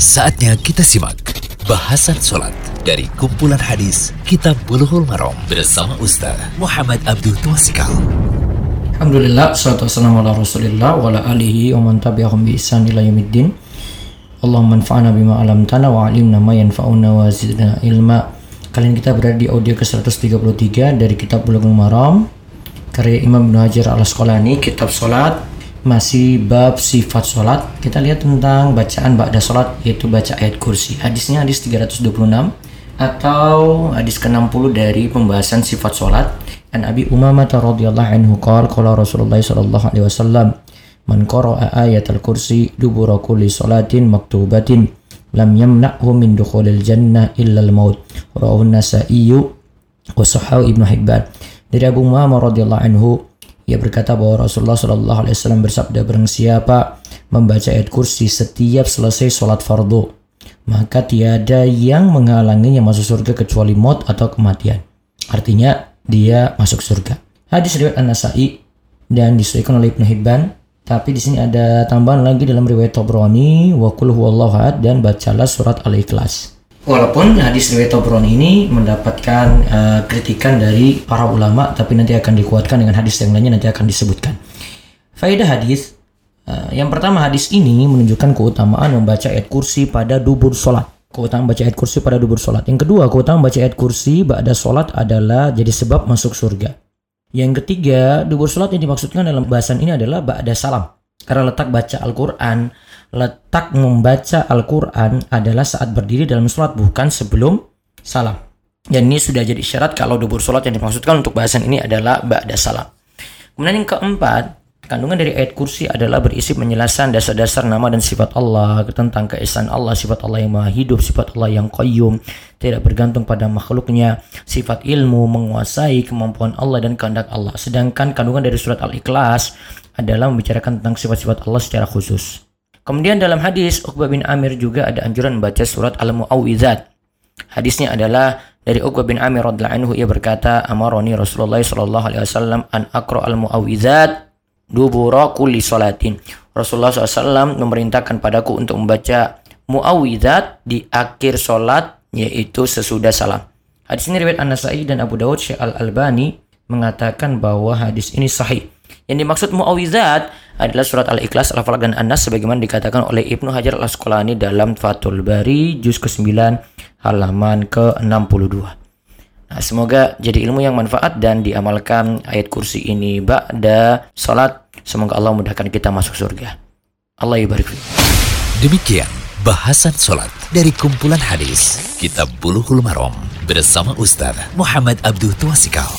Saatnya kita simak bahasan sholat dari kumpulan hadis Kitab Bulughul Maram bersama Ustaz Muhammad Abdul Twasikal. Alhamdulillah, salatu wassalamu ala rasulillah wa ala alihi wa man tabi'ahum bi ihsan ila yaumiddin. Allahumma anfa'na bima alamtana wa alimna ma yanfa'una wa zidna ilma. Kali ini kita berada di audio ke-133 dari kitab Bulughul Maram karya Imam Ibnu Hajar al-Asqalani, kitab salat masih bab sifat sholat. Kita lihat tentang bacaan ba'da sholat yaitu baca ayat kursi. Hadisnya hadis 326 atau hadis ke-60 dari pembahasan sifat sholat. An Abi Umamah radhiyallahu anhu qala qala Rasulullah sallallahu alaihi wasallam man qara'a ayat al-kursi dubura kulli salatin maktubatin lam yamna'hu min dukhulil jannah illa al-maut rawahu an-Nasa'i wa sahahu Ibnu Hibban. Dari Abu Umamah radhiyallahu anhu ia berkata bahwa Rasulullah Shallallahu Alaihi Wasallam bersabda barang siapa membaca ayat kursi setiap selesai sholat fardu, maka tiada yang menghalanginya masuk surga kecuali maut atau kematian. Artinya dia masuk surga. Hadis riwayat An-Nasa'i dan disebutkan oleh Ibnu Hibban. Tapi di sini ada tambahan lagi dalam riwayat Tabrani wa huwallahu dan bacalah surat Al-Ikhlas. Walaupun hadis riwayat Tobroni ini mendapatkan uh, kritikan dari para ulama, tapi nanti akan dikuatkan dengan hadis yang lainnya nanti akan disebutkan. Faedah hadis uh, yang pertama hadis ini menunjukkan keutamaan membaca ayat kursi pada dubur sholat. Keutamaan baca ayat kursi pada dubur sholat. Yang kedua, keutamaan baca ayat kursi pada sholat adalah jadi sebab masuk surga. Yang ketiga, dubur sholat yang dimaksudkan dalam bahasan ini adalah ba'da salam. Karena letak baca Al-Quran letak membaca Al-Quran adalah saat berdiri dalam sholat bukan sebelum salam. Dan ini sudah jadi syarat kalau dubur sholat yang dimaksudkan untuk bahasan ini adalah ba'da salam. Kemudian yang keempat, kandungan dari ayat kursi adalah berisi penjelasan dasar-dasar nama dan sifat Allah tentang keesaan Allah, sifat Allah yang maha hidup, sifat Allah yang qayyum, tidak bergantung pada makhluknya, sifat ilmu, menguasai kemampuan Allah dan kehendak Allah. Sedangkan kandungan dari surat Al-Ikhlas adalah membicarakan tentang sifat-sifat Allah secara khusus. Kemudian dalam hadis Uqbah bin Amir juga ada anjuran membaca surat Al-Mu'awwidzat. Hadisnya adalah dari Uqbah bin Amir radhiyallahu anhu ia berkata, "Amaroni Rasulullah sallallahu alaihi wasallam an aqra al-mu'awwidzat dubura kulli salatin." Rasulullah SAW memerintahkan padaku untuk membaca mu'awwidzat di akhir salat yaitu sesudah salam. Hadis ini riwayat An-Nasa'i dan Abu Dawud Syekh Al-Albani mengatakan bahwa hadis ini sahih. Yang dimaksud mu'awwidzat adalah surat Al-Ikhlas, Al-Falaq dan An-Nas sebagaimana dikatakan oleh Ibnu Hajar Al-Asqalani dalam Fathul Bari juz ke-9 halaman ke-62. Nah, semoga jadi ilmu yang manfaat dan diamalkan ayat kursi ini ba'da salat. Semoga Allah mudahkan kita masuk surga. Allah ibarik. Demikian bahasan salat dari kumpulan hadis Kitab Bulughul Maram bersama Ustaz Muhammad Abdul Tuasikal.